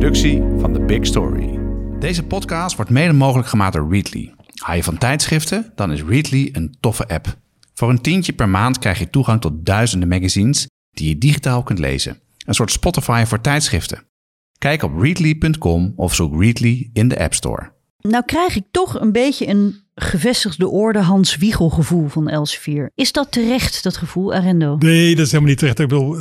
productie van The Big Story. Deze podcast wordt mede mogelijk gemaakt door Readly. Hou je van tijdschriften? Dan is Readly een toffe app. Voor een tientje per maand krijg je toegang tot duizenden magazines die je digitaal kunt lezen. Een soort Spotify voor tijdschriften. Kijk op readly.com of zoek Readly in de App Store. Nou krijg ik toch een beetje een gevestigde orde Hans Wiegel gevoel van Elsevier. Is dat terecht, dat gevoel, Arendo? Nee, dat is helemaal niet terecht. Ik bedoel,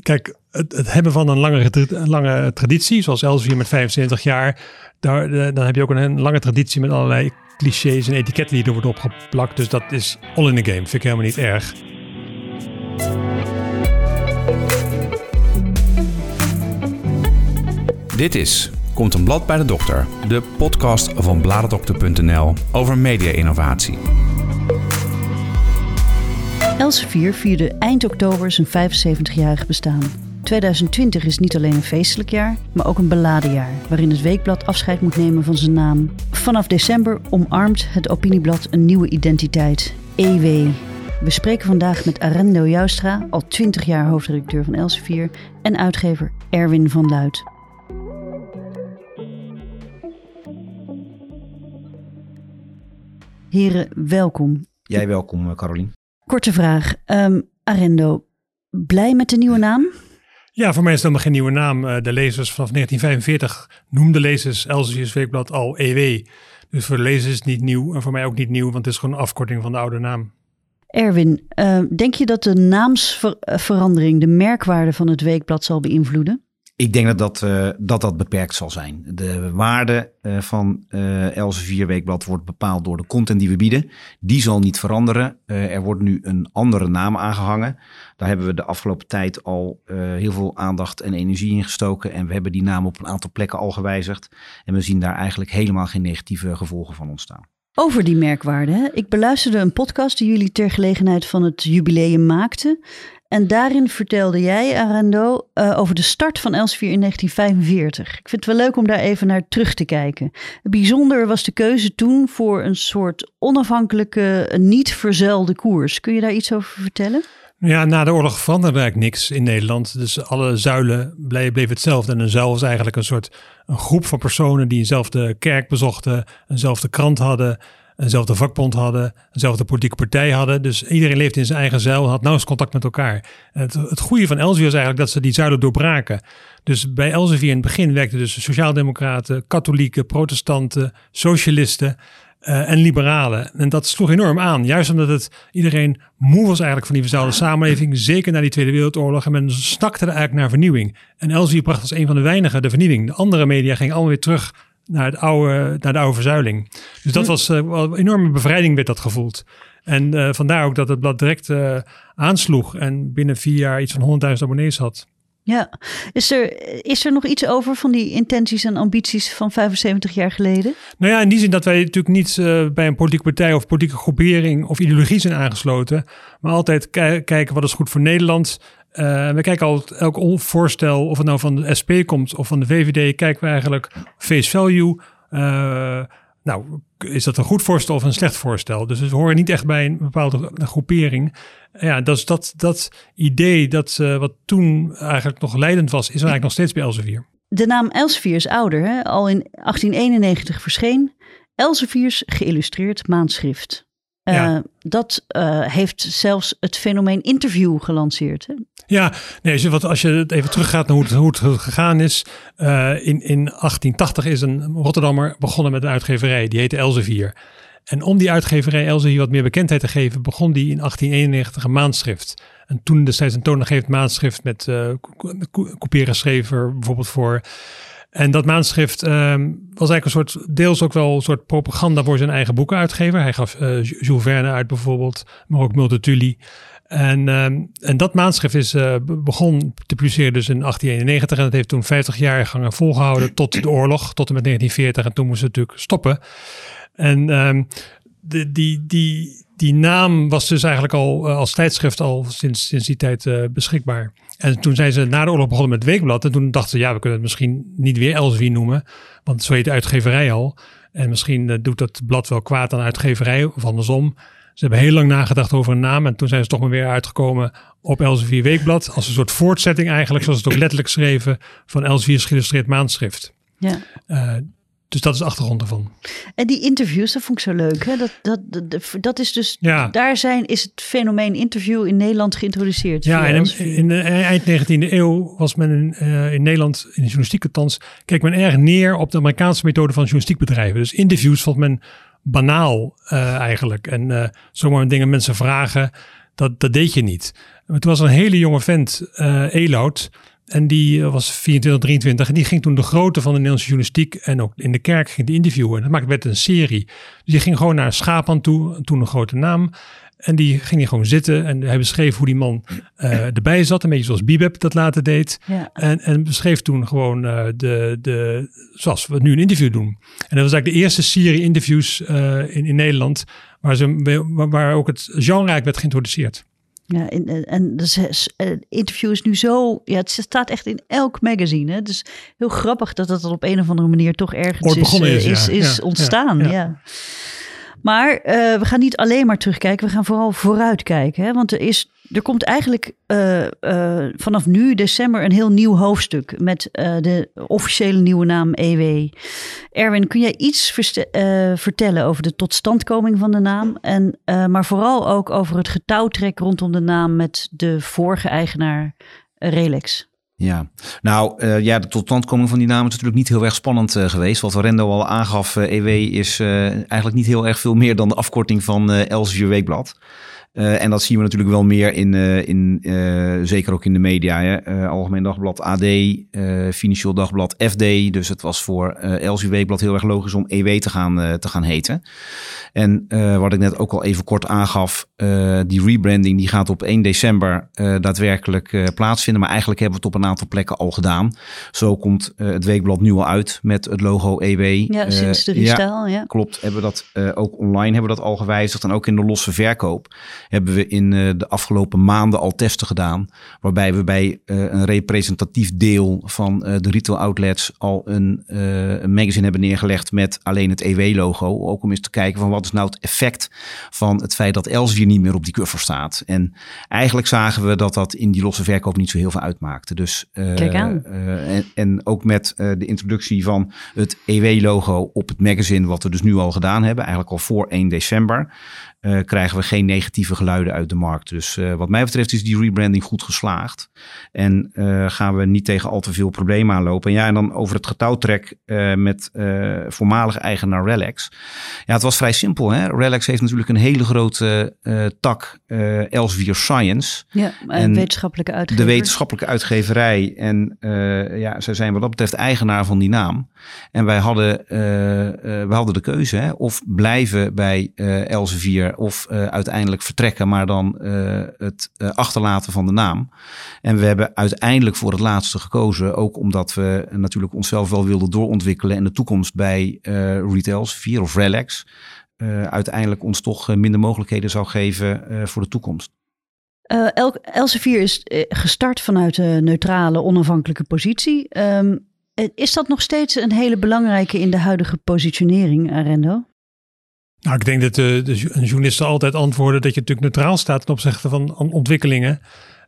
kijk, het, het hebben van een lange, een lange traditie, zoals Elsevier met 75 jaar, daar, dan heb je ook een, lange traditie met allerlei clichés en etiketten die er worden opgeplakt. Dus dat is all in the game. Vind ik helemaal niet erg. Dit is Komt een blad bij de dokter, de podcast van bladerdokter.nl over media-innovatie. Elsevier vierde eind oktober zijn 75-jarig bestaan. 2020 is niet alleen een feestelijk jaar, maar ook een beladen jaar, waarin het weekblad afscheid moet nemen van zijn naam. Vanaf december omarmt het opinieblad een nieuwe identiteit, EW. We spreken vandaag met Arendo Joustra, al 20 jaar hoofdredacteur van Elsevier, en uitgever Erwin van Luit. Heren, welkom. Jij welkom, eh, Carolien. Korte vraag. Um, Arendo, blij met de nieuwe naam? Ja, voor mij is het helemaal geen nieuwe naam. Eh, de lezers vanaf 1945 noemden lezers Elsevier's Weekblad al EW. Dus voor de lezers is het niet nieuw en voor mij ook niet nieuw, want het is gewoon een afkorting van de oude naam. Erwin, uh, denk je dat de naamsverandering de merkwaarde van het weekblad zal beïnvloeden? Ik denk dat dat, uh, dat, dat beperkt zal zijn. De waarde uh, van uh, Elsevier Weekblad wordt bepaald door de content die we bieden. Die zal niet veranderen. er wordt nu een andere naam aangehangen. Daar hebben we de afgelopen tijd al heel veel aandacht en energie in gestoken. En we hebben die naam op een aantal plekken al gewijzigd. En we zien daar eigenlijk helemaal geen negatieve gevolgen van ontstaan. Over die merkwaarde. Ik beluisterde een podcast die jullie ter gelegenheid van het jubileum maakten. En daarin vertelde jij, Arando, uh, over de start van Elsevier in 1945. Ik vind het wel leuk om daar even naar terug te kijken. Bijzonder was de keuze toen voor een soort onafhankelijke, niet verzuilde koers. Kun je daar iets over vertellen? Ja, na de oorlog veranderde eigenlijk niks in Nederland. Dus alle zuilen bleven hetzelfde. En een zuil was eigenlijk een soort een groep van personen die eenzelfde kerk bezochten, eenzelfde krant hadden, eenzelfde vakbond hadden, eenzelfde politieke partij hadden. Dus iedereen leefde in zijn eigen zuil, had nauwelijks contact met elkaar. het, het goede van Elsevier is eigenlijk dat ze die zuilen doorbraken. Dus bij Elsevier in het begin werkten dus sociaaldemocraten, katholieken, protestanten, socialisten. Uh, en liberalen. En dat sloeg enorm aan. Juist omdat het iedereen moe was eigenlijk van die verzuilde samenleving. Zeker na die Tweede Wereldoorlog. En men snakte er eigenlijk naar vernieuwing. En Elsevier bracht als een van de weinigen de vernieuwing. De andere media gingen allemaal weer terug naar, het oude, naar de oude verzuiling. Dus dat was uh, een enorme bevrijding werd dat gevoeld. En uh, vandaar ook dat het blad direct uh, aansloeg en binnen vier jaar iets van 100.000 abonnees had. Ja, is er, is er nog iets over van die intenties en ambities van 75 jaar geleden? Nou ja, in die zin dat wij natuurlijk niet uh, bij een politieke partij of politieke groepering of ideologie zijn aangesloten, maar altijd kijken wat is goed voor Nederland. Uh, we kijken al elk voorstel, of het nou van de SP komt of van de VVD, kijken we eigenlijk face value. Uh, nou, is dat een goed voorstel of een slecht voorstel? Dus we horen niet echt bij een bepaalde groepering. Ja, dat dat, dat idee dat uh, wat toen eigenlijk nog leidend was, is eigenlijk nog steeds bij Elsevier. De naam Elsevier is ouder, hè? al in 1891 verscheen. Elsevier's geïllustreerd maandschrift. Ja. dat uh, heeft zelfs het fenomeen interview gelanceerd. Hè? Ja, nee, als je, wat, als je even teruggaat naar hoe het, hoe het gegaan is. Uh, in, in 1880 is een Rotterdammer begonnen met een uitgeverij. Die heette Elsevier. En om die uitgeverij Elsevier wat meer bekendheid te geven, begon die in 1891 een maandschrift. En toen destijds een toonaangevend maandschrift met uh, kopiëren schreven bijvoorbeeld voor. En dat maandschrift um, was eigenlijk een soort, deels ook wel een soort propaganda voor zijn eigen boekenuitgever. Hij gaf uh, Jules Verne uit bijvoorbeeld, maar ook Multatuli. En, um, en dat maandschrift is uh, begon te publiceren dus in 1891 en dat heeft toen 50 jaar gangen volgehouden tot de oorlog, tot en met 1940 en toen moest het natuurlijk stoppen. En um, de, die, naam was dus eigenlijk al uh, als tijdschrift al sinds, sinds die tijd beschikbaar. En toen zijn ze na de oorlog begonnen met weekblad. En toen dachten ze, ja, we kunnen het misschien niet weer Elsevier noemen. Want zo heet de uitgeverij al. En misschien uh, doet dat blad wel kwaad aan uitgeverij of andersom. Ze hebben heel lang nagedacht over een naam. En toen zijn ze toch maar weer uitgekomen op Elsevier Weekblad. Als een soort voortzetting eigenlijk, zoals het ook letterlijk geschreven, van Elsevier's geïllustreerd maandschrift. Ja. Uh, dus dat is de achtergrond ervan. En die interviews, dat vond ik zo leuk. Hè? Dat, dat, dat, dat is dus, ja. daar zijn, is het fenomeen interview in Nederland geïntroduceerd. Ja, en in, in, de eind 19e eeuw was men in, uh, in Nederland, in de journalistiek althans, keek men erg neer op de Amerikaanse methode van journalistiekbedrijven. Dus interviews vond men banaal uh, eigenlijk. En uh, zomaar dingen mensen vragen, dat, dat deed je niet. Het was een hele jonge vent, Eloud. En die was 24, 23. En die ging toen de grootte van de Nederlandse journalistiek en ook in de kerk ging die interviewen. Dat maakte werd een serie. Dus die ging gewoon naar Schapan toe, toen een grote naam. En die ging hier gewoon zitten en hij beschreef hoe die man uh, erbij zat. Een beetje zoals Bibeb dat later deed. Ja. En, en beschreef toen gewoon uh, de, de, zoals we nu een interview doen. En dat was eigenlijk de eerste serie interviews uh, in, in Nederland. Waar, ze, waar ook het genre werd geïntroduceerd. Ja, en, en dus, uh, interview is nu zo. Ja, het staat echt in elk magazine. Hè? Dus heel grappig dat dat op een of andere manier toch ergens begonnen is, is, is, is ontstaan. ja. Maar uh, we gaan niet alleen maar terugkijken, we gaan vooral vooruitkijken. Hè? Want er, is, er komt eigenlijk uh, uh, vanaf nu, december, een heel nieuw hoofdstuk met de officiële nieuwe naam EW. Erwin, kun jij iets vertellen over de totstandkoming van de naam? En, maar vooral ook over het getouwtrek rondom de naam met de vorige eigenaar Relex. Ja, nou uh, ja, de totstandkoming van die naam is natuurlijk niet heel erg spannend uh, geweest. Wat Rendo al aangaf, uh, EW is eigenlijk niet heel erg veel meer dan de afkorting van Elsevier Weekblad. Uh, en dat zien we natuurlijk wel meer in, uh, in uh, zeker ook in de media. Hè? Algemeen Dagblad, AD, Financieel Dagblad, FD. Dus het was voor Elsevier Weekblad heel erg logisch om EW te gaan, te gaan heten. En wat ik net ook al even kort aangaf, die rebranding die gaat op 1 december daadwerkelijk plaatsvinden. Maar eigenlijk hebben we het op een aantal plekken al gedaan. Zo komt het Weekblad nu al uit met het logo EW. Ja, sinds de restyle, ja. ja. Klopt, hebben we dat ook online hebben we dat al gewijzigd en ook in de losse verkoop hebben we in uh, de afgelopen maanden al testen gedaan. Waarbij we bij uh, een representatief deel van uh, de retail outlets al een, een, magazine hebben neergelegd met alleen het EW-logo. Ook om eens te kijken van wat is nou het effect van het feit dat Elsevier niet meer op die cover staat. En eigenlijk zagen we dat dat in die losse verkoop niet zo heel veel uitmaakte. Dus, Kijk aan. En, en, ook met de introductie van het EW-logo op het magazine, wat we dus nu al gedaan hebben, eigenlijk al voor 1 december. Uh, krijgen we geen negatieve geluiden uit de markt. Dus uh, wat mij betreft is die rebranding goed geslaagd. En uh, gaan we niet tegen al te veel problemen aanlopen. En ja, en dan over het getouwtrek met voormalige eigenaar Relax. Ja, het was vrij simpel. Hè? Relax heeft natuurlijk een hele grote tak Elsevier Science. Ja, en wetenschappelijke uitgeverij. De wetenschappelijke uitgeverij. En ja, zij zijn wat dat betreft eigenaar van die naam. En wij hadden, wij hadden de keuze. Hè? Of blijven bij Elsevier of uiteindelijk vertrekken, maar dan het achterlaten van de naam. En we hebben uiteindelijk voor het laatste gekozen, ook omdat we natuurlijk onszelf wel wilden doorontwikkelen en de toekomst bij Retails 4 of Relax uiteindelijk ons toch minder mogelijkheden zou geven voor de toekomst. Uh, El Elsevier is gestart vanuit een neutrale, onafhankelijke positie. Um, is dat nog steeds een hele belangrijke in de huidige positionering, Arendo? Nou, ik denk dat de, de journalisten altijd antwoorden dat je natuurlijk neutraal staat ten opzichte van ontwikkelingen.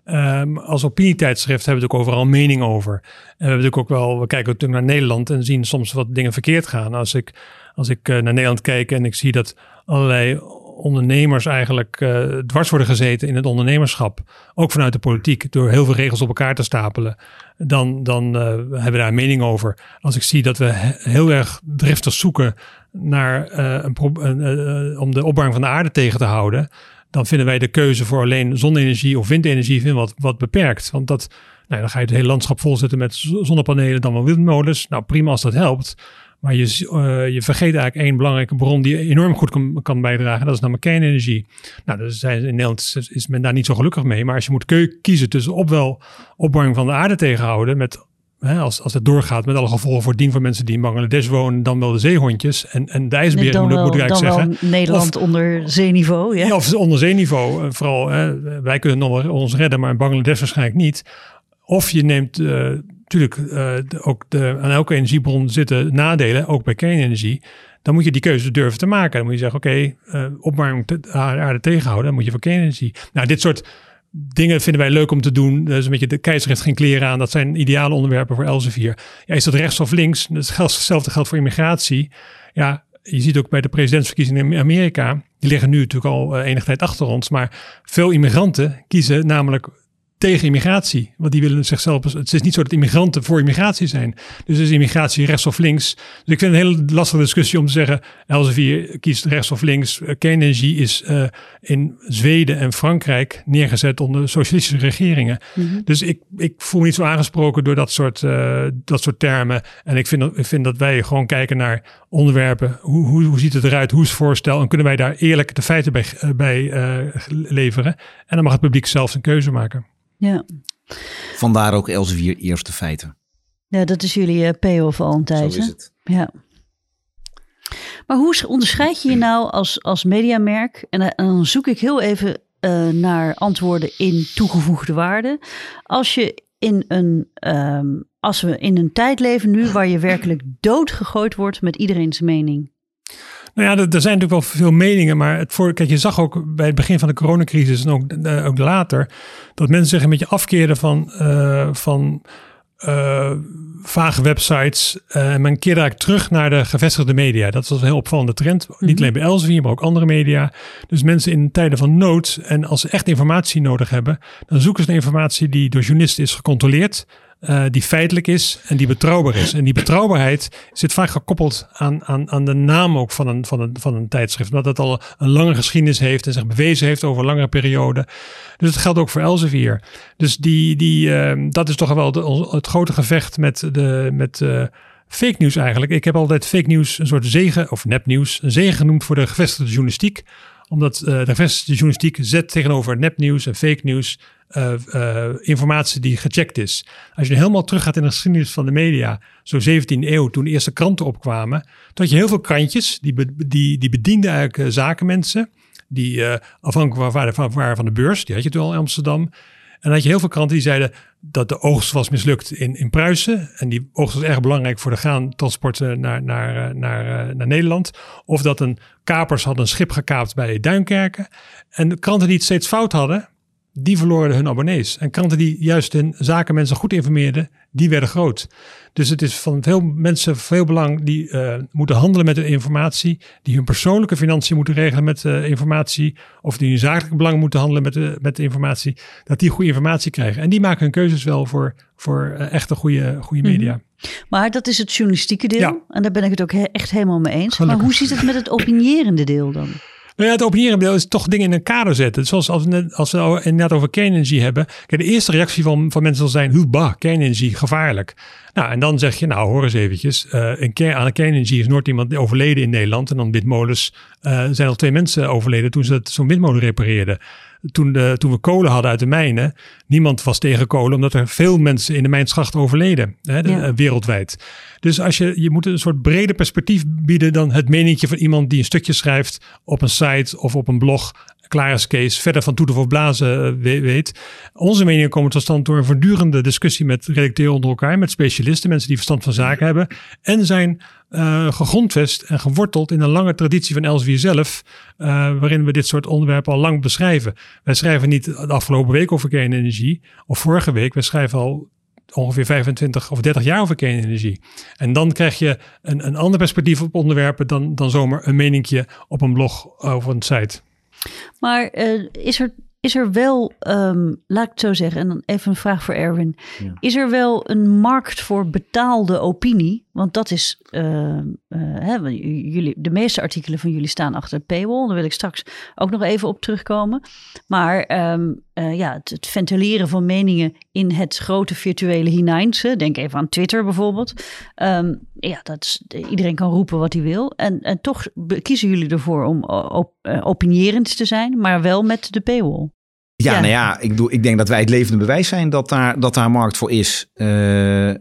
Um, als opinietijdschrift hebben we natuurlijk overal mening over. En we hebben natuurlijk ook wel, we kijken natuurlijk naar Nederland en zien soms wat dingen verkeerd gaan. Als ik, als ik uh, naar Nederland kijk en ik zie dat allerlei ondernemers eigenlijk uh, dwars worden gezeten in het ondernemerschap, ook vanuit de politiek, door heel veel regels op elkaar te stapelen, dan, dan uh, hebben we daar een mening over. Als ik zie dat we heel erg driftig zoeken naar uh, een om de opwarming van de aarde tegen te houden, dan vinden wij de keuze voor alleen zonne-energie of windenergie vinden wat, wat beperkt. Want dat, nou, dan ga je het hele landschap volzetten met zonnepanelen, dan wel windmolens. Nou, prima als dat helpt. Maar je, uh, je vergeet eigenlijk één belangrijke bron die enorm goed kan, kan bijdragen. Dat is namelijk kernenergie. Nou, dus in Nederland is men daar niet zo gelukkig mee. Maar als je moet kiezen tussen opwel opwarming van de aarde tegenhouden... met Hè, als, als het doorgaat met alle gevolgen voor dien van mensen die in Bangladesh wonen, dan wel de zeehondjes en, en de ijsberen, dan moet, wel, moet ik eigenlijk dan zeggen. Wel Nederland of, onder zeeniveau. Ja. ja, of onder zeeniveau. Vooral, hè, wij kunnen nog wel ons redden, maar in Bangladesh waarschijnlijk niet. Of je neemt uh, natuurlijk uh, ook de, aan elke energiebron zitten nadelen, ook bij kernenergie. Dan moet je die keuze durven te maken. Dan moet je zeggen, oké, okay, uh, opwarming te, aarde tegenhouden, dan moet je voor kernenergie. Nou, dit soort dingen vinden wij leuk om te doen. Dus een beetje de keizer heeft geen kleren aan. Dat zijn ideale onderwerpen voor Elsevier. Ja, is dat rechts of links? Hetzelfde geldt voor immigratie. Ja, je ziet ook bij de presidentsverkiezingen in Amerika. Die liggen nu natuurlijk al enige tijd achter ons. Maar veel immigranten kiezen namelijk tegen immigratie. Want die willen zichzelf. Het is niet zo dat immigranten voor immigratie zijn. Dus is immigratie rechts of links. Dus ik vind het een hele lastige discussie om te zeggen. Elsevier kiest rechts of links. Eh, kernenergie is uh, in Zweden en Frankrijk neergezet onder socialistische regeringen. Mhm. Dus ik, ik voel me niet zo aangesproken door dat soort, uh, dat soort termen. En ik vind, ik vind dat wij gewoon kijken naar onderwerpen. Hoe, hoe, hoe ziet het eruit? Hoe is het voorstel? En kunnen wij daar eerlijk de feiten bij, bij leveren? En dan mag het publiek zelf een keuze maken. Ja. Vandaar ook Elsevier eerste feiten. Ja, dat is jullie uh, payoff al een tijd. Zo is het. Ja. Maar hoe onderscheid je je nou als, als mediamerk? En, en dan zoek ik heel even uh, naar antwoorden in toegevoegde waarde. Als je in een, um, als we in een tijd leven nu waar je werkelijk doodgegooid wordt met iedereen's mening. Nou ja, er, er, zijn natuurlijk wel veel meningen, maar het voor, kijk, je zag ook bij het begin van de coronacrisis en ook, uh, ook later, dat mensen zich een beetje afkeerden van, uh, van uh, vage websites. en men keerde eigenlijk terug naar de gevestigde media. Dat was een heel opvallende trend. Niet mhm. alleen bij Elsevier, maar ook andere media. Dus mensen in tijden van nood en als ze echt informatie nodig hebben, dan zoeken ze naar informatie die door journalisten is gecontroleerd. Uh, die feitelijk is en die betrouwbaar is. En die betrouwbaarheid zit vaak gekoppeld aan, aan, aan de naam ook van een, van, een, van een tijdschrift. Omdat het al een lange geschiedenis heeft en zich bewezen heeft over langere periode. Dus het geldt ook voor Elsevier. Dus die, die, uh, dat is toch wel het grote gevecht met, de, met uh, fake news eigenlijk. Ik heb altijd fake news een soort zegen, of nepnieuws, een zegen genoemd voor de gevestigde journalistiek omdat uh, de journalistiek zet tegenover nepnieuws en fake nieuws uh, uh, informatie die gecheckt is. Als je helemaal teruggaat in de geschiedenis van de media, zo 17e eeuw, toen de eerste kranten opkwamen, had je heel veel krantjes, die, die, die bedienden eigenlijk zakenmensen, die afhankelijk waren van, waren van de beurs, die had je toen al in Amsterdam. En had je heel veel kranten die zeiden dat de oogst was mislukt in, in Pruisen. En die oogst was erg belangrijk voor de graantransporten naar, naar, naar, naar Nederland. Of dat een kapers hadden een schip gekaapt bij Duinkerken. En de kranten die het steeds fout hadden, die verloren hun abonnees. En kranten die juist hun zakenmensen goed informeerden, die werden groot. Dus het is van veel mensen veel belang die uh, moeten handelen met de informatie, die hun persoonlijke financiën moeten regelen met de informatie, of die hun zakelijke belang moeten handelen met de, met de informatie, dat die goede informatie krijgen. En die maken hun keuzes wel voor, voor uh, echte goede, goede mhm. media. Maar dat is het journalistieke deel. Ja. En daar ben ik het ook he echt helemaal mee eens. Gelukkig. Maar hoe zit het met het opinierende deel dan? Nou ja, het opinierendeel is toch dingen in een kader zetten. Zoals als we, als we het over kernenergie hebben. Kijk, de eerste reactie van, van mensen zal zijn, hoe bah, kernenergie, gevaarlijk. Nou, en dan zeg je, nou hoor eens eventjes, uh, een kern, aan is nooit iemand overleden in Nederland. En dan windmolens uh, zijn al twee mensen overleden toen ze zo'n windmolen repareerden toen, de, toen we kolen hadden uit de mijnen, niemand was tegen kolen, omdat er veel mensen in de mijnschacht overleden, hè, eh, wereldwijd. Dus als je, je moet een soort breder perspectief bieden dan het meningje van iemand die een stukje schrijft op een site of op een blog is Kees, verder van toeten of blazen eh, weet. Onze meningen komen tot stand door een voortdurende discussie met redacteuren onder elkaar, met specialisten, mensen die verstand van zaken hebben. En zijn uh, gegrondvest en geworteld in een lange traditie van Elsevier zelf, uh, waarin we dit soort onderwerpen al lang beschrijven. Wij schrijven niet de afgelopen week over kernenergie, of vorige week, wij schrijven al ongeveer 25 of 30 jaar over kernenergie. En dan krijg je een, een ander perspectief op onderwerpen dan, dan zomaar een meningje op een blog of een site. Maar uh, is er is er wel, um, laat ik het zo zeggen, en dan even een vraag voor Erwin. Is er wel een markt voor betaalde opinie? Want dat is, uh, uh, hè, jullie, de meeste artikelen van jullie staan achter paywall. Daar wil ik straks ook nog even op terugkomen. Maar um, uh, ja, het, het, ventileren van meningen in het grote virtuele hineinse. Denk even aan Twitter bijvoorbeeld. Um, ja, dat is, iedereen kan roepen wat hij wil. En, en toch kiezen jullie ervoor om op, opinierend te zijn, maar wel met de paywall. Ja, nou ja, ik, doe, ik denk dat wij het levende bewijs zijn dat daar, dat daar markt voor is. Uh, uh,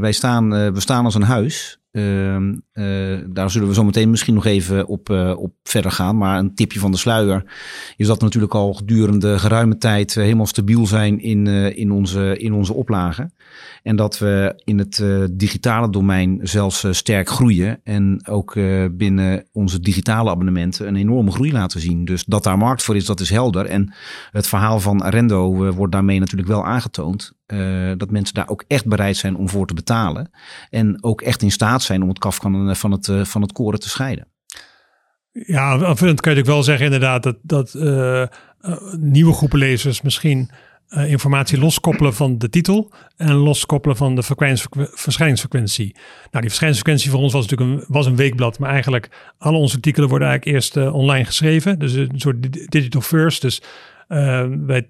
wij staan, uh, we staan als een huis. Ehm, eh, daar zullen we zo meteen misschien nog even op, eh, op verder gaan. Maar een tipje van de sluier is dat we natuurlijk al gedurende geruime tijd helemaal stabiel zijn in, in, onze, in onze oplagen. En dat we in het digitale domein zelfs sterk groeien. En ook binnen onze digitale abonnementen een enorme groei laten zien. Dus dat daar markt voor is, dat is helder. En het verhaal van Arendo wordt daarmee natuurlijk wel aangetoond. Uh, dat mensen daar ook echt bereid zijn om voor te betalen. En ook echt in staat zijn om het kaf van, van, het, uh, van het koren te scheiden. Ja, aanvullend kan je natuurlijk wel zeggen inderdaad dat, dat uh, nieuwe groepen lezers misschien informatie loskoppelen van de titel en loskoppelen van de verschijningsfrequentie. Nou, die verschijningsfrequentie voor ons was natuurlijk een, was een weekblad, maar eigenlijk alle onze artikelen worden eigenlijk eerst online geschreven. Dus een soort digital first. Dus wij,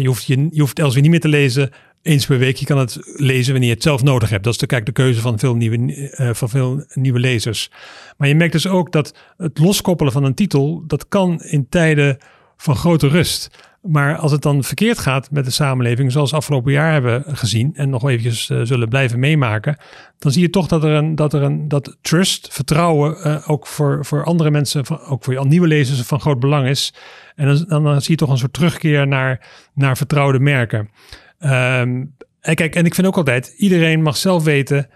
je, hoeft je, je hoeft niet meer te lezen eens per week. Je kan het lezen wanneer je het zelf nodig hebt. Dat is de, kijk, de keuze van veel, nieuwe, uh, van veel nieuwe lezers. Maar je merkt dus ook dat het loskoppelen van een titel, dat kan in tijden van grote rust. Maar als het dan verkeerd gaat met de samenleving, zoals we afgelopen jaar hebben gezien en nog eventjes uh, zullen blijven meemaken, dan zie je toch dat er een, dat er een dat trust, vertrouwen, uh, ook voor, voor andere mensen, ook voor nieuwe lezers van groot belang is. En dan, dan, dan zie je toch een soort terugkeer naar, naar vertrouwde merken. Um, en kijk, en ik vind ook altijd, iedereen mag zelf weten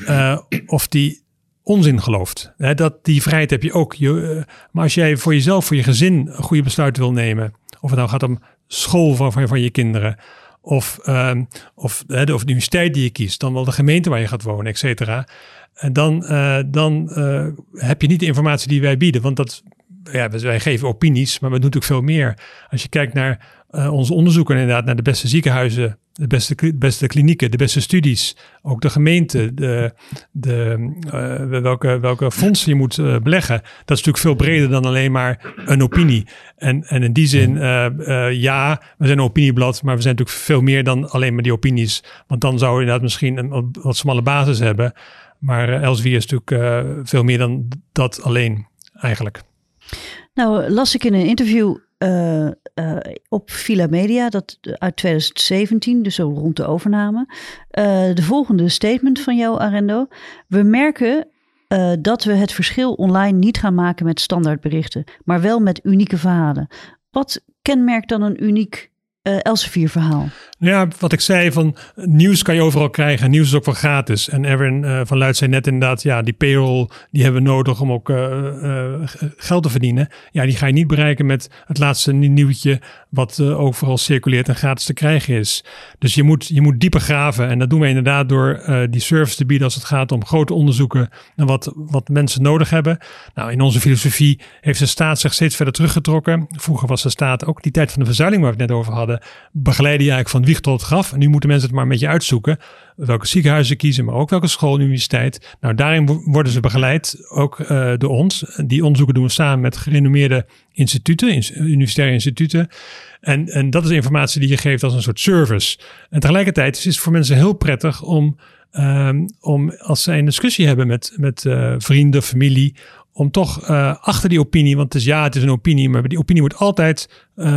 uh, of die onzin gelooft. Dat, die vrijheid heb je ook. Je, uh, maar als jij voor jezelf, voor je gezin een goede besluit wil nemen, of het nou gaat om school van, van, je kinderen, of, um, of, de, of de universiteit die je kiest, dan wel de gemeente waar je gaat wonen, et cetera. En dan, uh, dan heb je niet de informatie die wij bieden, want dat, ja, wij geven opinies, maar we doen natuurlijk veel meer. Als je kijkt naar uh, onze onderzoeken inderdaad naar de beste ziekenhuizen, de beste, beste klinieken, de beste studies, ook de gemeente, de, de, uh, welke, welke fondsen je moet uh, beleggen. Dat is natuurlijk veel breder dan alleen maar een opinie. En, en in die zin, ja, we zijn een opinieblad, maar we zijn natuurlijk veel meer dan alleen maar die opinies. Want dan zou je inderdaad misschien een wat smalle basis hebben. Maar Elsevier is natuurlijk veel meer dan dat alleen eigenlijk. Nou, las ik in een interview uh, uh, op Villa Media, dat uit 2017, dus zo rond de overname. De volgende statement van jou, Arendo. We merken dat we het verschil online niet gaan maken met standaardberichten, maar wel met unieke verhalen. Wat kenmerkt dan een uniek Elsevier verhaal? Ja, wat ik zei van nieuws kan je overal krijgen. Nieuws is ook wel gratis. En Erwin uh, van Luid zei net inderdaad, ja, die payroll die hebben we nodig om ook uh, geld te verdienen. Ja, die ga je niet bereiken met het laatste nieuwtje wat overal circuleert en gratis te krijgen is. Dus je moet, je moet dieper graven. En dat doen we inderdaad door die service te bieden als het gaat om grote onderzoeken naar wat, wat mensen nodig hebben. Nou, in onze filosofie heeft de staat zich steeds verder teruggetrokken. Vroeger was de staat ook die tijd van de verzuiling waar we het net over hadden, begeleide je eigenlijk van tot graf. En nu moeten mensen het maar een beetje uitzoeken. Welke ziekenhuizen kiezen, maar ook welke school en universiteit. Nou, daarin worden ze begeleid, ook uh, door ons. Die onderzoeken doen we samen met gerenommeerde instituten, universitaire instituten. En, en dat is informatie die je geeft als een soort service. En tegelijkertijd is het voor mensen heel prettig om, um, om als zij een discussie hebben met, met uh, vrienden, familie, om toch uh, achter die opinie, want het is ja, het is een opinie, maar die opinie wordt altijd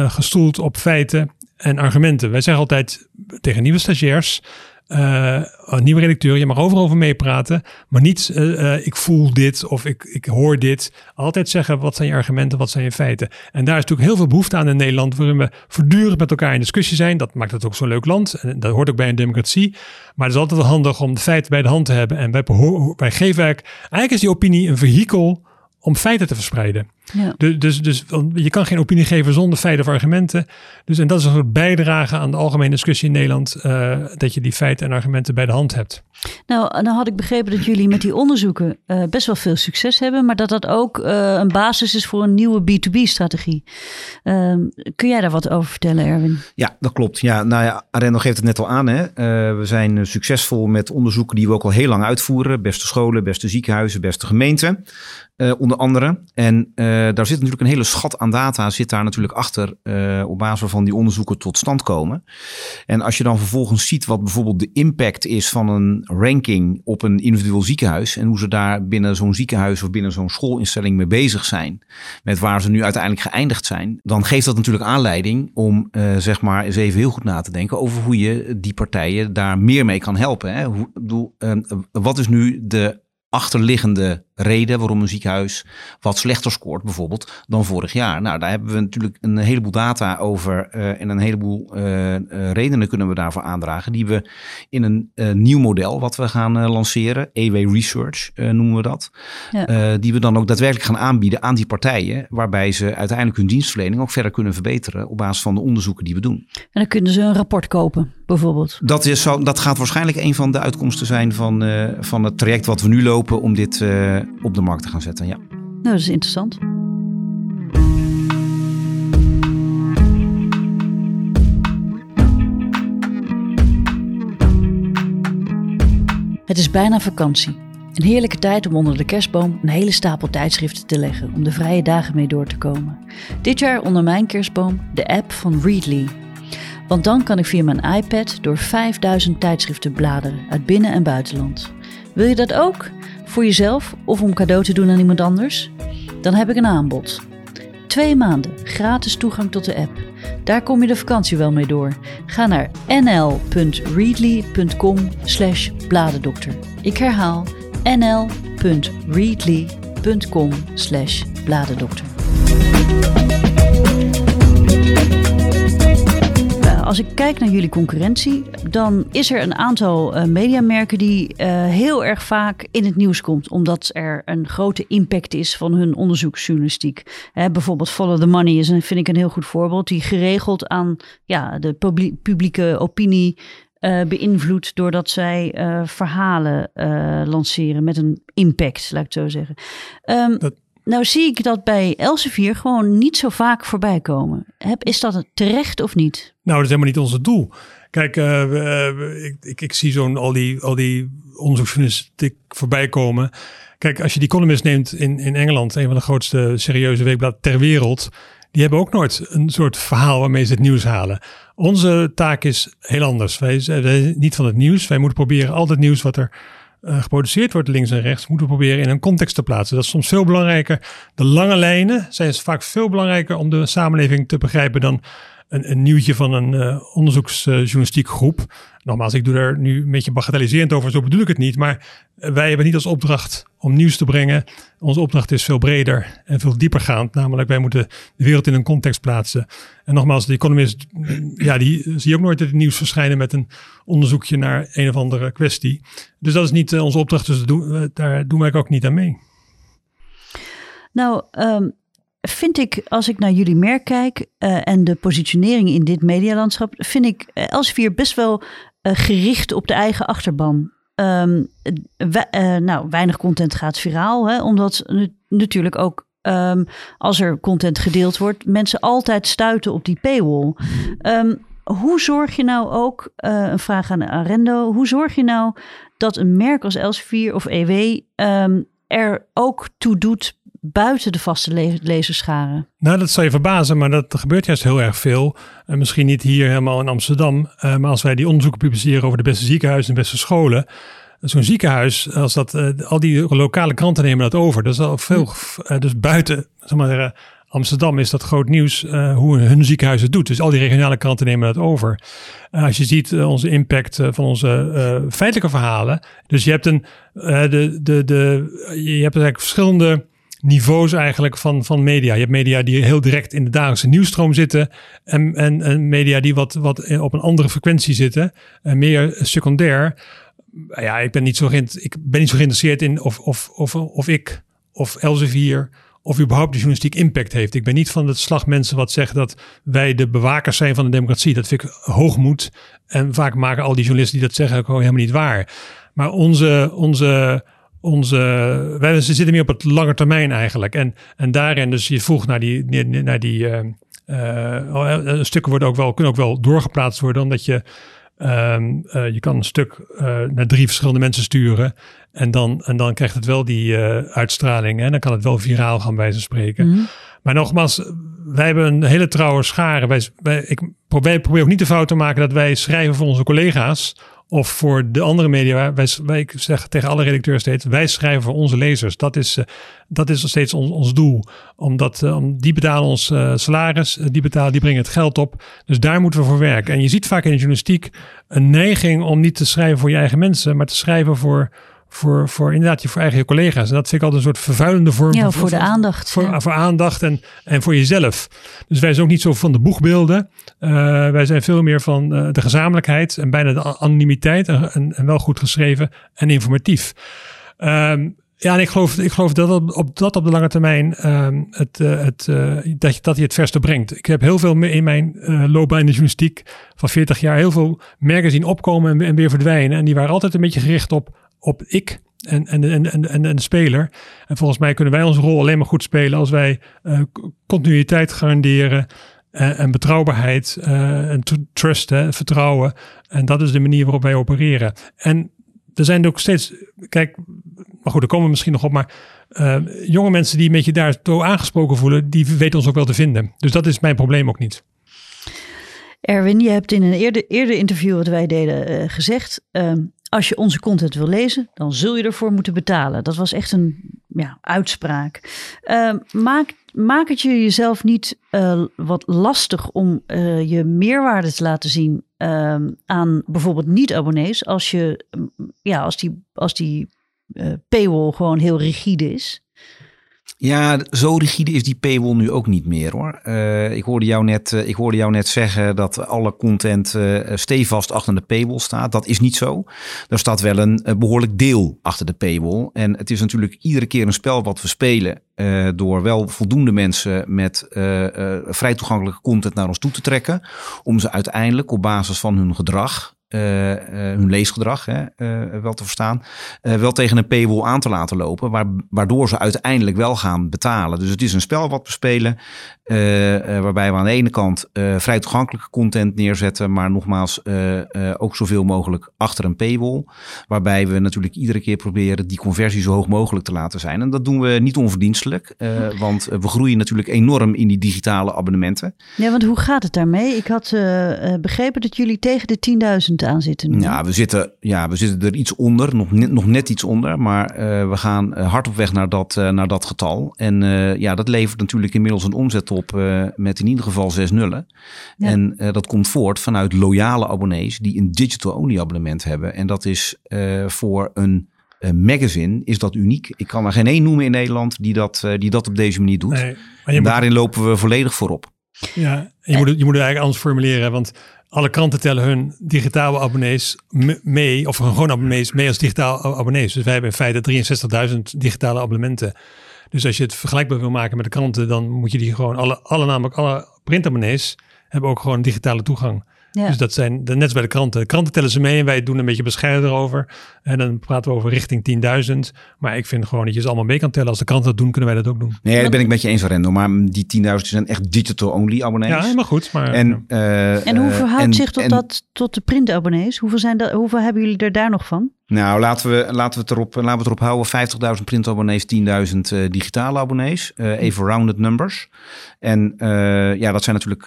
gestoeld op feiten en argumenten. Wij zeggen altijd tegen nieuwe stagiairs, uh, nieuwe redacteur, je mag overal over meepraten, maar niet uh, uh, ik voel dit of ik, ik hoor dit. Altijd zeggen wat zijn je argumenten, wat zijn je feiten. En daar is natuurlijk heel veel behoefte aan in Nederland, waarin we voortdurend met elkaar in discussie zijn. Dat maakt het ook zo'n leuk land en dat hoort ook bij een democratie. Maar het is altijd handig om de feiten bij de hand te hebben. En wij, geven eigenlijk, eigenlijk is die opinie een vehikel om feiten te verspreiden. Ja. Dus, dus, dus je kan geen opinie geven zonder feiten of argumenten. Dus, en dat is een soort bijdrage aan de algemene discussie in Nederland, uh, dat je die feiten en argumenten bij de hand hebt. Nou, dan had ik begrepen dat jullie met die onderzoeken uh, best wel veel succes hebben, maar dat dat ook uh, een basis is voor een nieuwe B2B-strategie. Ehm, kun jij daar wat over vertellen, Erwin? Ja, dat klopt. Ja, nou ja, Arendo geeft het net al aan. Hè. we zijn succesvol met onderzoeken die we ook al heel lang uitvoeren. Beste scholen, beste ziekenhuizen, beste gemeenten. Uh, onder andere. En uh, daar zit natuurlijk een hele schat aan data, zit daar natuurlijk achter, uh, op basis waarvan die onderzoeken tot stand komen. En als je dan vervolgens ziet wat bijvoorbeeld de impact is van een ranking op een individueel ziekenhuis en hoe ze daar binnen zo'n ziekenhuis of binnen zo'n schoolinstelling mee bezig zijn, met waar ze nu uiteindelijk geëindigd zijn, dan geeft dat natuurlijk aanleiding om zeg maar eens even heel goed na te denken over hoe je die partijen daar meer mee kan helpen. Hè? Hoe, bedoel, wat is nu de achterliggende reden waarom een ziekenhuis wat slechter scoort bijvoorbeeld dan vorig jaar. Nou, daar hebben we natuurlijk een heleboel data over uh, en een heleboel uh, uh, redenen kunnen we daarvoor aandragen die we in een nieuw model wat we gaan lanceren, EW Research noemen we dat, ja. die we dan ook daadwerkelijk gaan aanbieden aan die partijen, waarbij ze uiteindelijk hun dienstverlening ook verder kunnen verbeteren op basis van de onderzoeken die we doen. En dan kunnen ze een rapport kopen, bijvoorbeeld. Dat, is, dat gaat waarschijnlijk een van de uitkomsten zijn van, van het traject wat we nu lopen om dit op de markt te gaan zetten. Ja. Nou, dat is interessant. Het is bijna vakantie. Een heerlijke tijd om onder de kerstboom een hele stapel tijdschriften te leggen om de vrije dagen mee door te komen. Dit jaar onder mijn kerstboom de app van Readly. Want dan kan ik via mijn iPad door 5000 tijdschriften bladeren uit binnen- en buitenland. Wil je dat ook? Voor jezelf of om cadeau te doen aan iemand anders? Dan heb ik een aanbod. Twee maanden gratis toegang tot de app. Daar kom je de vakantie wel mee door. Ga naar nl.readly.com slash bladendokter. Ik herhaal nl.readly.com slash bladendokter. Als ik kijk naar jullie concurrentie, dan is er een aantal uh, mediamerken die uh, heel erg vaak in het nieuws komt, omdat er een grote impact is van hun onderzoeksjournalistiek. Hè, bijvoorbeeld Follow the Money is een, vind ik een heel goed voorbeeld, die geregeld aan ja, de publieke opinie uh, beïnvloedt doordat zij verhalen lanceren met een impact, laat ik het zo zeggen. Dat nou zie ik dat bij Elsevier gewoon niet zo vaak voorbij komen. Is dat terecht of niet? Nou, dat is helemaal niet ons doel. Kijk, uh, ik, ik, ik, zie zo'n al die, al die onderzoeksjournalistiek voorbij komen. Kijk, als je die Economist neemt in, in Engeland, een van de grootste serieuze weekblad ter wereld, die hebben ook nooit een soort verhaal waarmee ze het nieuws halen. Onze taak is heel anders. Wij zijn niet van het nieuws. Wij moeten proberen al het nieuws wat er uh, geproduceerd wordt links en rechts, moeten we proberen in een context te plaatsen. Dat is soms veel belangrijker. De lange lijnen zijn vaak veel belangrijker om de samenleving te begrijpen dan een, een nieuwtje van een uh, onderzoeksjournalistiek groep. Nogmaals, ik doe daar nu een beetje bagatelliserend over, zo bedoel ik het niet. Maar wij hebben niet als opdracht om nieuws te brengen. Onze opdracht is veel breder en veel diepergaand. Namelijk, wij moeten de wereld in een context plaatsen. En nogmaals, de Economist, ja, die zie je ook nooit het nieuws verschijnen met een onderzoekje naar een of andere kwestie. Dus dat is niet onze opdracht, dus daar doen wij ook niet aan mee. Nou, um, vind ik, als ik naar jullie merk kijk uh, en de positionering in dit medialandschap, vind ik uh, Elsevier best wel uh, gericht op de eigen achterban. Um, nou, weinig content gaat viraal, hè, omdat natuurlijk ook um, als er content gedeeld wordt, mensen altijd stuiten op die paywall. Um, hoe zorg je nou ook, een vraag aan Arendo, hoe zorg je nou dat een merk als Elsevier of EW er ook toe doet buiten de vaste le lezerscharen? Nou, dat zal je verbazen, maar dat gebeurt juist heel erg veel. Uh, misschien niet hier helemaal in Amsterdam, uh, maar als wij die onderzoeken publiceren over de beste ziekenhuizen en beste scholen. Zo'n ziekenhuis, als dat, uh, al die lokale kranten nemen dat over. Dat is al veel, dus buiten, zeg maar, Amsterdam is dat groot nieuws hoe hun ziekenhuis het doet. Dus al die regionale kranten nemen dat over. als je ziet onze impact van onze feitelijke verhalen. Dus je hebt een, de, de, de, je hebt eigenlijk verschillende niveaus eigenlijk van, van media. Je hebt media die heel direct in de dagelijkse nieuwsstroom zitten. En, en, en media die wat, wat op een andere frequentie zitten. En meer secundair. Ja, ik ben niet zo, ik ben niet zo geïnteresseerd in of, of, of, of ik of Elsevier of überhaupt de journalistiek impact heeft. Ik ben niet van het slag mensen wat zeggen dat wij de bewakers zijn van de democratie. Dat vind ik hoogmoed. En vaak maken al die journalisten die dat zeggen ook helemaal niet waar. Maar onze, onze onze, wij zitten meer op het lange termijn eigenlijk. En, en daarin, dus je vroeg naar die, naar die uh, uh, stukken worden ook wel, kunnen ook wel doorgeplaatst worden, omdat je, uh, je kan een stuk naar drie verschillende mensen sturen. En dan, en dan krijgt het wel die uitstraling. En dan kan het wel viraal gaan bij ze spreken. Mhm. Maar nogmaals, wij hebben een hele trouwe schare. Wij, wij, ik probeer, probeer ook niet de fout te maken dat wij schrijven voor onze collega's of voor de andere media. Wij, ik zeg tegen alle redacteurs steeds, wij schrijven voor onze lezers. Dat is, uh, dat is steeds ons, ons doel. Omdat uh, die betalen ons uh, salaris, die, betalen, die brengen het geld op. Dus daar moeten we voor werken. En je ziet vaak in de journalistiek een neiging om niet te schrijven voor je eigen mensen, maar te schrijven voor voor, voor inderdaad je voor eigen collega's. En dat vind ik altijd een soort vervuilende vorm. Ja, van- voor de aandacht. Voor, ja. voor aandacht en, en voor jezelf. Dus wij zijn ook niet zo van de boegbeelden. Eh, wij zijn veel meer van eh, de gezamenlijkheid en bijna de anonimiteit. En, en, en wel goed geschreven en informatief. Ehm, ja, en ik geloof, ik geloof dat op, op dat op de lange termijn ehm, het, eh, het, eh, dat, je, dat je het verste brengt. Ik heb heel veel in mijn eh, loopbaan in de journalistiek van 40 jaar heel veel merken zien opkomen en, en weer verdwijnen. En die waren altijd een beetje gericht op, op ik en, en, en, en, en, en de speler. En volgens mij kunnen wij onze rol alleen maar goed spelen als wij eh, continuïteit garanderen. eh, en betrouwbaarheid eh, en tr- trust, hè, vertrouwen. En dat is de manier waarop wij opereren. En er zijn ook steeds, kijk, maar goed, daar komen we misschien nog op. Maar jonge mensen die een beetje daar toe aangesproken voelen, die weten ons ook wel te vinden. Dus dat is mijn probleem ook niet. Erwin, je hebt in een eerder, eerder interview wat wij deden gezegd... ehm, als je onze content wil lezen, dan zul je ervoor moeten betalen. Dat was echt een ja, uitspraak. Ehm, maak, maak het je jezelf niet eh, wat lastig om eh, je meerwaarde te laten zien... ehm, aan bijvoorbeeld niet-abonnees... als, je, mm, ja, als die, als die eh, paywall gewoon heel rigide is... Ja, zo rigide is die paywall nu ook niet meer hoor. Eh, ik, hoorde jou net, eh, ik hoorde jou net zeggen dat alle content eh, stevast achter de paywall staat. Dat is niet zo. Er staat wel een eh, behoorlijk deel achter de paywall. En het is natuurlijk iedere keer een spel wat we spelen. door wel voldoende mensen met vrij toegankelijke content naar ons toe te trekken. Om ze uiteindelijk op basis van hun gedrag. Eh, eh, hun leesgedrag hè, eh, wel te verstaan, wel tegen een paywall aan te laten lopen, waar, waardoor ze uiteindelijk wel gaan betalen. Dus het is een spel wat we spelen, waarbij we aan de ene kant eh, vrij toegankelijke content neerzetten, maar nogmaals eh, eh, ook zoveel mogelijk achter een paywall, waarbij we natuurlijk iedere keer proberen die conversie zo hoog mogelijk te laten zijn. En dat doen we niet onverdienstelijk, eh, want we groeien natuurlijk enorm in die digitale abonnementen. Ja, want hoe gaat het daarmee? Ik had eh, eh, begrepen dat jullie tegen de 10.000 aan zitten nu. Ja, we zitten, ja, we zitten er iets onder, nog net, nog net iets onder. Maar eh, we gaan eh, hard op weg naar dat, eh, naar dat getal. En eh, ja, dat levert natuurlijk inmiddels een omzet op eh, met in ieder geval zes nullen. Ja. En eh, dat komt voort vanuit loyale abonnees die een digital-only abonnement hebben. En dat is eh, voor een magazine is dat uniek. Ik kan er geen één noemen in Nederland die dat, die dat op deze manier doet. Nee, maar je en moet, daarin lopen we volledig voorop. ja, je, moet, het- je moet het eigenlijk anders formuleren. Want alle kranten tellen hun digitale abonnees me- mee, of hun gewoon abonnees mee als digitaal a- abonnees. Dus wij hebben in feite 63.000 digitale abonnementen. Dus als je het vergelijkbaar wil maken met de kranten, dan moet je die gewoon, alle, alle namelijk alle printabonnees hebben ook gewoon digitale toegang. Ja. Dus dat zijn de, net als bij de kranten. De kranten tellen ze mee en wij doen een beetje bescheiden erover. En dan praten we over richting 10.000. Maar ik vind gewoon dat je ze allemaal mee kan tellen. Als de kranten dat doen, kunnen wij dat ook doen. Nee, dat ben ik met je eens, Rendo. Maar die 10.000 zijn echt digital-only abonnees. Ja, helemaal goed. Maar, En, eh, En hoe eh, verhoudt en- zich tot, en- dat, tot de printabonnees? Hoeveel, zijn dat, hoeveel hebben jullie er daar nog van? Nou, laten we, laten we, het, erop, laten we het erop houden. 50.000 printabonnees, 10.000 eh, digitale abonnees. Eh, even rounded numbers. En eh, ja, dat zijn natuurlijk,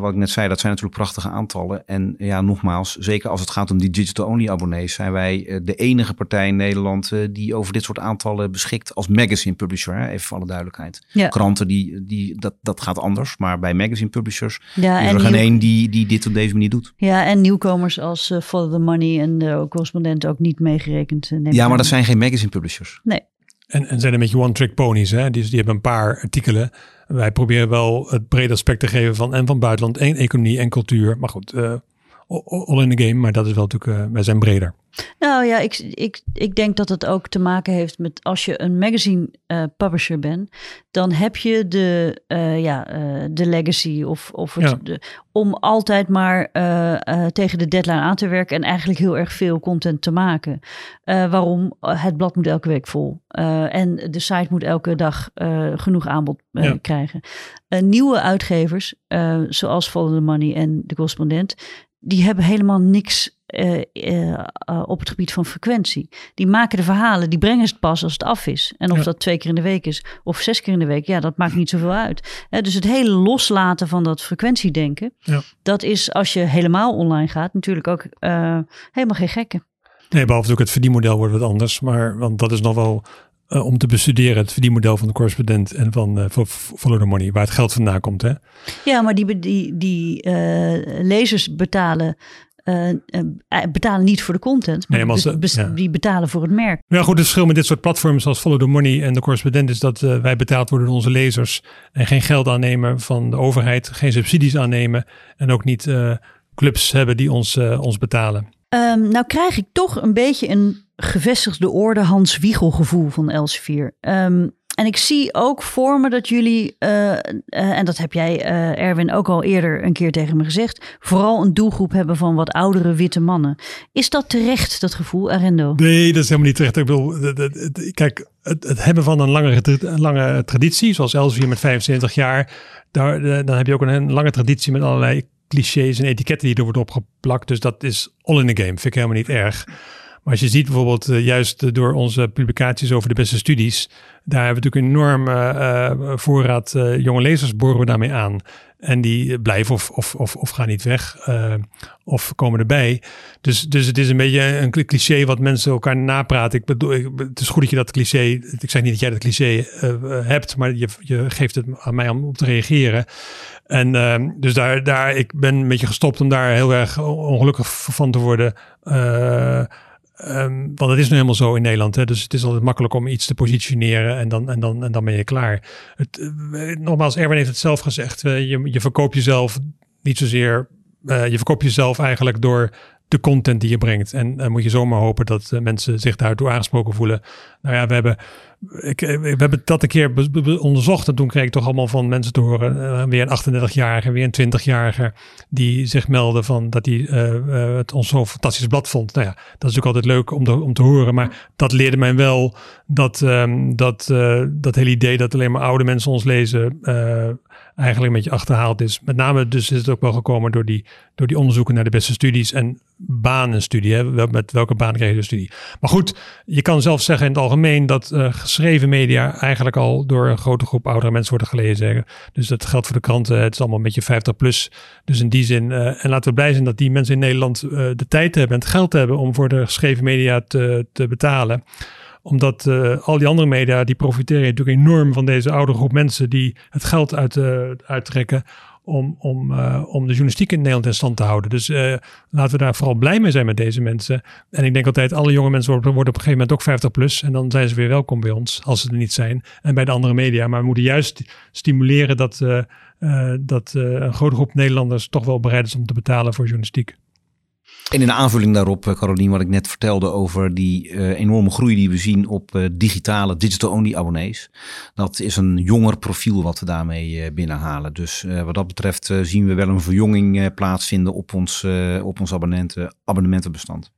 wat ik net zei, dat zijn natuurlijk prachtige aantallen. En ja, nogmaals, zeker als het gaat om die digital-only abonnees, zijn wij de enige partij in Nederland die over dit soort aantallen beschikt als magazine publisher. Hè? Even voor alle duidelijkheid. Ja. Kranten, die, die, dat, dat gaat anders. Maar bij magazine publishers Ja, is er geen één die, die dit op deze manier doet. ja, en nieuwkomers als Follow the Money en de correspondent ook niet meegerekend. eh, Ja, maar dat zijn geen magazine publishers. Nee. En, en zijn een beetje one-trick ponies. Hè? Die, die hebben een paar artikelen. Wij proberen wel het brede aspect te geven van en van buitenland en economie en cultuur. Maar goed, eh, all in the game. Maar dat is wel natuurlijk, eh, wij zijn breder. Nou ja, ik, ik, ik denk dat het ook te maken heeft met als je een magazine eh, publisher bent, dan heb je de, eh, ja, de legacy of, of het, Ja. de, om altijd maar tegen de deadline aan te werken en eigenlijk heel erg veel content te maken. Waarom? Het blad moet elke week vol en de site moet elke dag genoeg aanbod Ja. krijgen. Nieuwe uitgevers, zoals Follow the Money en de correspondent, die hebben helemaal niks eh, eh, eh, op het gebied van frequentie. Die maken de verhalen, die brengen het pas als het af is. En of Ja. dat twee keer in de week is of zes keer in de week, ja, dat maakt niet zoveel uit. Dus het hele loslaten van dat frequentiedenken, Ja. dat is als je helemaal online gaat natuurlijk ook helemaal geen gekke. Nee, behalve ook het verdienmodel wordt wat anders. Maar want dat is nog wel eh, om te bestuderen. Het verdienmodel van de correspondent en van eh, Fo- Fo- Follow the Money. Waar het geld vandaan komt. Hè? Ja, maar die, die, die eh, lezers betalen eh, eh, betalen niet voor de content, maar, Nee, maar als be- ze- bes- ja. die betalen voor het merk. Ja, goed, het verschil met dit soort platforms als Follow the Money en de correspondent is dat eh, wij betaald worden door onze lezers en geen geld aannemen van de overheid, geen subsidies aannemen en ook niet eh, clubs hebben die ons, eh, ons betalen. Ehm, nou krijg ik toch een beetje een gevestigde orde Hans Wiegel gevoel van Elsevier. Ehm, en ik zie ook voor me dat jullie, eh, eh, en dat heb jij eh, Erwin ook al eerder een keer tegen me gezegd, vooral een doelgroep hebben van wat oudere witte mannen. Is dat terecht, dat gevoel, Arendo? Nee, dat is helemaal niet terecht. Ik bedoel, kijk, het, hebben van een een lange traditie, zoals Elsevier met 75 jaar, daar, dan heb je ook een lange traditie met allerlei clichés en etiketten die er worden opgeplakt. Dus dat is all in the game. Vind ik helemaal niet erg. Maar als je ziet bijvoorbeeld eh, juist door onze publicaties over de beste studies, daar hebben we natuurlijk een enorme eh, voorraad eh, jonge lezers boren we daarmee aan. En die blijven of, of, of, of gaan niet weg of komen erbij. Dus, dus het is een beetje een cli- cliché wat mensen elkaar napraten. Ik bedoel, het is goed dat je dat cliché, ik zeg niet dat jij dat cliché hebt, maar je, je geeft het aan mij om op te reageren. En dus daar, daar, ik ben een beetje gestopt om daar heel erg ongelukkig van te worden. Eh, Ehm, want het is nu helemaal zo in Nederland. Hè? Dus het is altijd makkelijk om iets te positioneren en dan, en dan, en dan ben je klaar. Het, eh, nogmaals, Erwin heeft het zelf gezegd. eh, je, je verkoopt jezelf niet zozeer. eh, je verkoopt jezelf eigenlijk door de content die je brengt. En dan moet je zomaar hopen dat eh, mensen zich daartoe aangesproken voelen. Nou ja, we hebben, ik, eh, we hebben dat een keer onderzocht. En toen kreeg ik toch allemaal van mensen te horen. eh, weer een 38-jarige, weer een 20-jarige. Die zich melden van dat hij eh, eh, het ons zo'n fantastisch blad vond. Nou ja, dat is ook altijd leuk om, om te horen. Maar dat leerde mij wel dat, ehm, dat, eh, dat hele idee dat alleen maar oude mensen ons lezen. Eigenlijk een beetje achterhaald is. Met name dus is het ook wel gekomen door die, door die onderzoeken naar de beste studies en banenstudie. Hè? Met welke baan krijg je de studie? Maar goed, je kan zelf zeggen in het algemeen dat eh, geschreven media eigenlijk al door een grote groep oudere mensen worden gelezen. Dus dat geldt voor de kranten. Het is allemaal een beetje 50 plus. Dus in die zin, eh, en laten we blij zijn dat die mensen in Nederland eh, de tijd hebben en het geld hebben om voor de geschreven media te, te betalen omdat eh, al die andere media, die profiteren natuurlijk enorm van deze oude groep mensen die het geld uit, eh, uittrekken om, om, eh, om de journalistiek in Nederland in stand te houden. Dus laten we daar vooral blij mee zijn met deze mensen. En ik denk altijd, alle jonge mensen worden, op een gegeven moment ook 50 plus. En dan zijn ze weer welkom bij ons, als ze er niet zijn. En bij de andere media. Maar we moeten juist stimuleren dat, dat een grote groep Nederlanders toch wel bereid is om te betalen voor journalistiek. En in aanvulling daarop, eh, Carolien, wat ik net vertelde over die eh, enorme groei die we zien op eh, digitale, digital-only abonnees. Dat is een jonger profiel wat we daarmee binnenhalen. Dus wat dat betreft zien we wel een verjonging plaatsvinden op ons, op ons abonnementenbestand.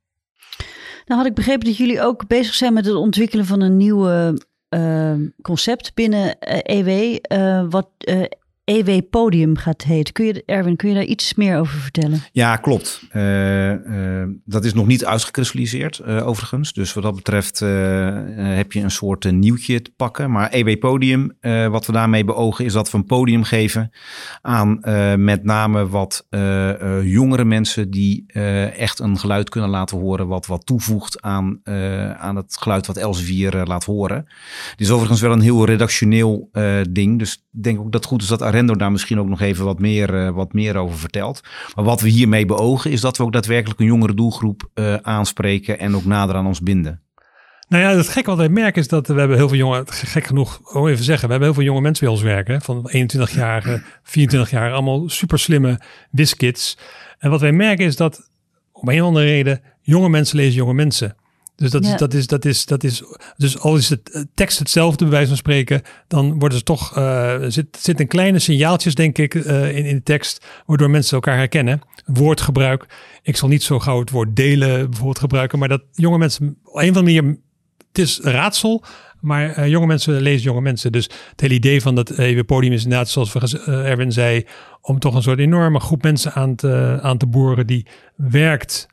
Nou had ik begrepen dat jullie ook bezig zijn met het ontwikkelen van een nieuwe concept binnen EW, eh, wat EW Podium gaat heten. Kun je, Erwin, kun je daar iets meer over vertellen? Ja, klopt. Eh, eh, dat is nog niet uitgekristalliseerd, eh, overigens. Dus wat dat betreft heb je een soort nieuwtje te pakken. Maar EW Podium, wat we daarmee beogen, is dat we een podium geven aan met name wat jongere mensen die echt een geluid kunnen laten horen, wat wat toevoegt aan, aan het geluid wat Elsevier laat horen. Dit is overigens wel een heel redactioneel ding. Dus ik denk ook dat goed is dat Arendo daar misschien ook nog even wat meer, eh, wat meer over vertelt. Maar wat we hiermee beogen is dat we ook daadwerkelijk een jongere doelgroep eh, aanspreken en ook nader aan ons binden. Nou ja, het gekke wat wij merken is dat we hebben heel veel jonge, gek genoeg, oh even zeggen, we hebben heel veel jonge mensen bij ons werken. Van 21-jarigen, 24-jarigen, allemaal super slimme wiskids. En wat wij merken is dat, om een of andere reden, jonge mensen lezen jonge mensen. Dus dat, Ja. is, dat, is, dat, is, dat is, dus al is het eh, tekst hetzelfde, bij wijze van spreken, dan worden ze toch, er zit, zit een kleine signaaltjes, denk ik, eh, in, in de tekst, waardoor mensen elkaar herkennen. Woordgebruik. Ik zal niet zo gauw het woord delen bijvoorbeeld gebruiken, maar dat jonge mensen op een of andere manier het is raadsel, maar jonge mensen lezen jonge mensen. Dus het hele idee van dat EW Podium is inderdaad, zoals Erwin zei, om toch een soort enorme groep mensen aan te, aan te boren die werkt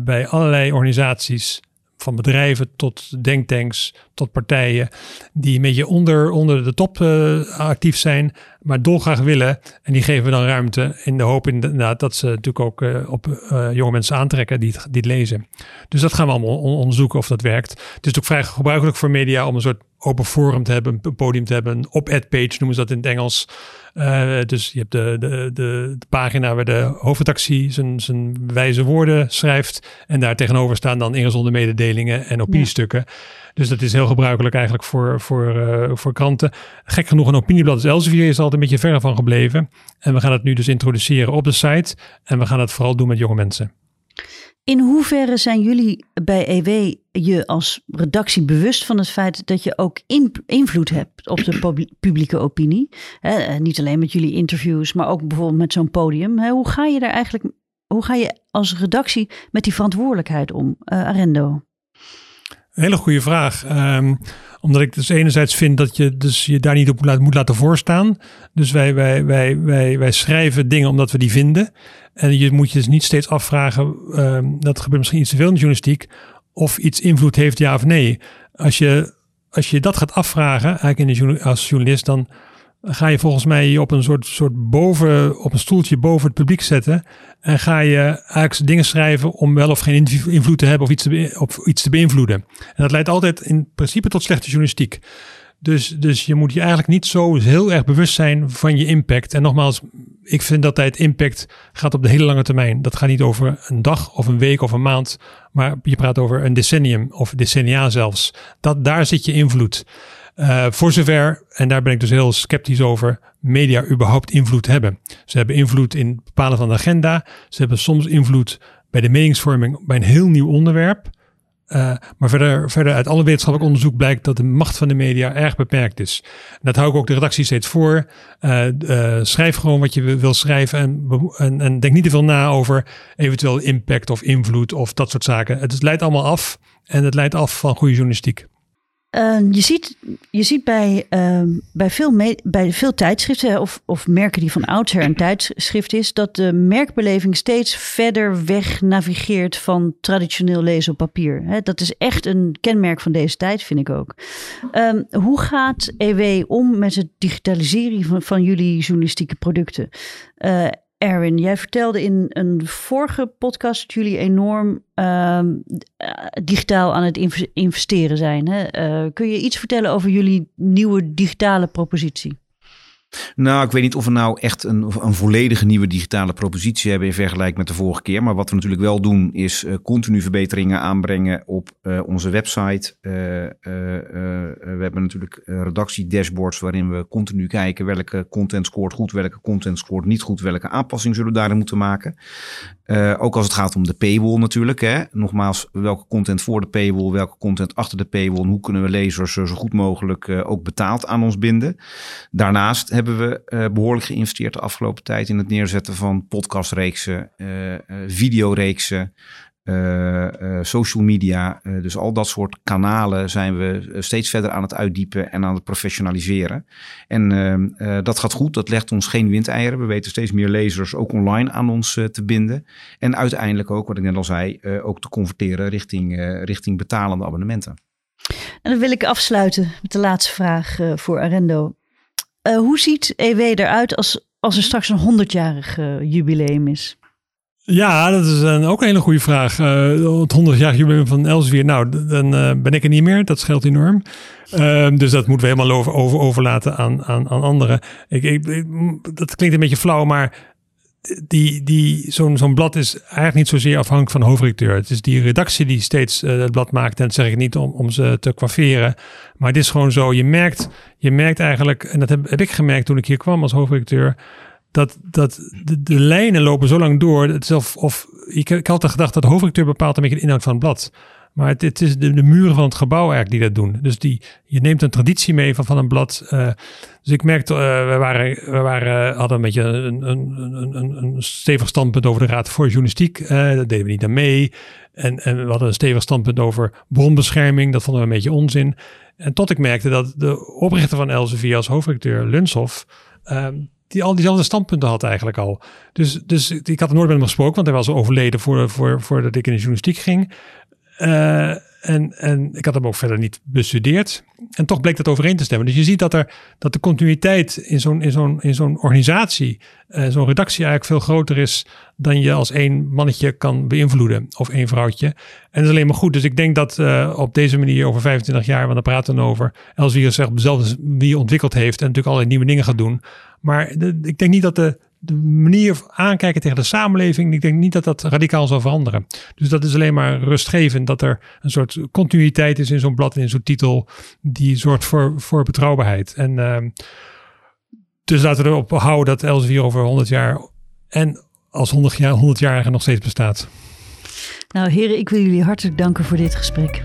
bij allerlei organisaties, van bedrijven tot denktanks, tot partijen, die een beetje onder, onder de top eh, actief zijn, maar dolgraag willen. En die geven we dan ruimte in de hoop inderdaad dat ze natuurlijk ook eh, op eh, jonge mensen aantrekken die het, die het lezen. Dus dat gaan we allemaal on- onderzoeken of dat werkt. Het is ook vrij gebruikelijk voor media om een soort open forum te hebben, een podium te hebben, een op-ed page noemen ze dat in het Engels. Uh, dus je hebt de, de, de, de, pagina waar de hoofdredactie zijn, zijn wijze woorden schrijft. En daar tegenover staan dan ingezonde mededelingen en opiniestukken. Ja. Dus dat is heel gebruikelijk eigenlijk voor, voor, uh, voor kranten. Gek genoeg, een opinieblad als Elsevier is altijd een beetje ver van gebleven. En we gaan het nu dus introduceren op de site. En we gaan het vooral doen met jonge mensen. In hoeverre zijn jullie bij EW je als redactie bewust van het feit dat je ook in, invloed hebt op de publieke opinie? He, niet alleen met jullie interviews, maar ook bijvoorbeeld met zo'n podium. Hoe ga je daar eigenlijk, hoe ga je als redactie met die verantwoordelijkheid om, uh, Arendo? Hele goede vraag. Um, omdat ik dus enerzijds vind dat je dus je daar niet op moet, laten voorstaan. Dus wij, wij, wij, wij, wij schrijven dingen omdat we die vinden. En je moet je dus niet steeds afvragen, um, dat gebeurt misschien iets te veel in de journalistiek, of iets invloed heeft, ja of nee. Als je, als je dat gaat afvragen, eigenlijk in de, als journalist, dan ga je volgens mij op een soort, soort boven, op een stoeltje boven het publiek zetten. En ga je eigenlijk dingen schrijven om wel of geen invloed te hebben of iets te, iets te beïnvloeden. En dat leidt altijd in principe tot slechte journalistiek. Dus, dus je moet je eigenlijk niet zo heel erg bewust zijn van je impact. En nogmaals, ik vind dat tijd impact gaat op de hele lange termijn. Dat gaat niet over een dag of een week of een maand. Maar je praat over een decennium of decennia zelfs. Dat, daar zit je invloed. Uh, voor zover, en daar ben ik dus heel sceptisch over, media überhaupt invloed hebben. Ze hebben invloed in het bepalen van de agenda. Ze hebben soms invloed bij de meningsvorming bij een heel nieuw onderwerp. Uh, maar verder, verder uit alle wetenschappelijk onderzoek blijkt dat de macht van de media erg beperkt is. Dat hou ik ook de redactie steeds voor. Uh, schrijf gewoon wat je wil schrijven en, en, en, denk niet te veel na over eventueel impact of invloed of dat soort zaken. Het leidt allemaal af en het leidt af van goede journalistiek. Uh, je, ziet, je ziet bij, uh, bij, veel bij veel tijdschriften of, of merken die van oudsher een tijdschrift is, dat de merkbeleving steeds verder weg navigeert van traditioneel lezen op papier. Dat is echt een kenmerk van deze tijd, vind ik ook. Um, hoe gaat EW om met het digitaliseren van, van jullie journalistieke producten? Uh, Erwin, jij vertelde in een vorige podcast dat jullie enorm uh, digitaal aan het investeren zijn. Hè? Uh, kun je iets vertellen over jullie nieuwe digitale propositie? Nou, ik weet niet of we nou echt een, een volledige nieuwe digitale propositie hebben in vergelijking met de vorige keer. Maar wat we natuurlijk wel doen, is uh, continu verbeteringen aanbrengen op uh, onze website. Uh, we hebben natuurlijk redactiedashboards waarin we continu kijken welke content scoort goed, welke content scoort niet goed, welke aanpassingen zullen we daarin moeten maken. ook als het gaat om de paywall natuurlijk. Hè. Nogmaals, welke content voor de paywall, welke content achter de paywall. Hoe kunnen we lezers zo goed mogelijk ook betaald aan ons binden. Daarnaast hebben hebben we uh, behoorlijk geïnvesteerd de afgelopen tijd in het neerzetten van podcastreeksen, uh, videoreeksen, social media. dus al dat soort kanalen zijn we steeds verder aan het uitdiepen en aan het professionaliseren. En ehm, dat gaat goed, dat legt ons geen windeieren. We weten steeds meer lezers ook online aan ons te binden. En uiteindelijk ook, wat ik net al zei, ook te converteren richting, richting betalende abonnementen. En dan wil ik afsluiten met de laatste vraag voor Arendo. Uh, hoe ziet EW eruit als, als er straks een 100-jarig uh, jubileum is? Ja, dat is een, ook een hele goede vraag. Uh, het 100-jarig jubileum van Elsevier, nou, dan ben ik er niet meer. Dat scheelt enorm. Ehm, dus dat moeten we helemaal over, over overlaten aan, aan, aan anderen. Ik, ik, dat klinkt een beetje flauw, maar die, die, zo'n zo'n blad is eigenlijk niet zozeer afhankelijk van de hoofdredacteur. Het is die redactie die steeds uh, het blad maakt. En dat zeg ik niet om, om ze te kwafferen. Maar het is gewoon zo. Je merkt, je merkt eigenlijk, en dat heb, heb ik gemerkt toen ik hier kwam als hoofdredacteur. Dat, dat de, de lijnen lopen zo lang door. Het of, ik, ik had gedacht dat de hoofdredacteur bepaalt een beetje de inhoud van het blad. Maar het, is de, de, muren van het gebouw eigenlijk die dat doen. Dus die, je neemt een traditie mee van, van een blad. Uh, dus ik merkte, uh, we, waren, we waren, hadden een beetje een, een, een, een stevig standpunt over de Raad voor Journalistiek. Daar deden we niet aan mee. En, en we hadden een stevig standpunt over bronbescherming. Dat vonden we een beetje onzin. En tot ik merkte dat de oprichter van Elsevier als hoofdredacteur, Lunshoff, ehm, die al diezelfde standpunten had eigenlijk al. Dus, dus ik had nooit met hem gesproken, want hij was overleden voor, voor, voordat ik in de journalistiek ging. Uh, En, en ik had hem ook verder niet bestudeerd. En toch bleek dat overeen te stemmen. Dus je ziet dat, er, dat de continuïteit in zo'n, in zo'n, in zo'n organisatie, uh, zo'n redactie eigenlijk veel groter is dan je als één mannetje kan beïnvloeden. Of één vrouwtje. En dat is alleen maar goed. Dus ik denk dat uh, op deze manier over 25 jaar, want daar praten we over, Elsevier zelf wie ontwikkeld heeft en natuurlijk allerlei nieuwe dingen gaat doen. Maar ik denk niet dat de, de manier aankijken tegen de samenleving, ik denk niet dat dat radicaal zal veranderen. Dus dat is alleen maar rustgevend dat er een soort continuïteit is in zo'n blad, in zo'n titel, die zorgt voor, voor betrouwbaarheid. En uh, dus laten we erop houden dat Elsevier over 100 jaar en als 100 jaar, 100 jarige nog steeds bestaat. Nou heren, ik wil jullie hartelijk danken voor dit gesprek.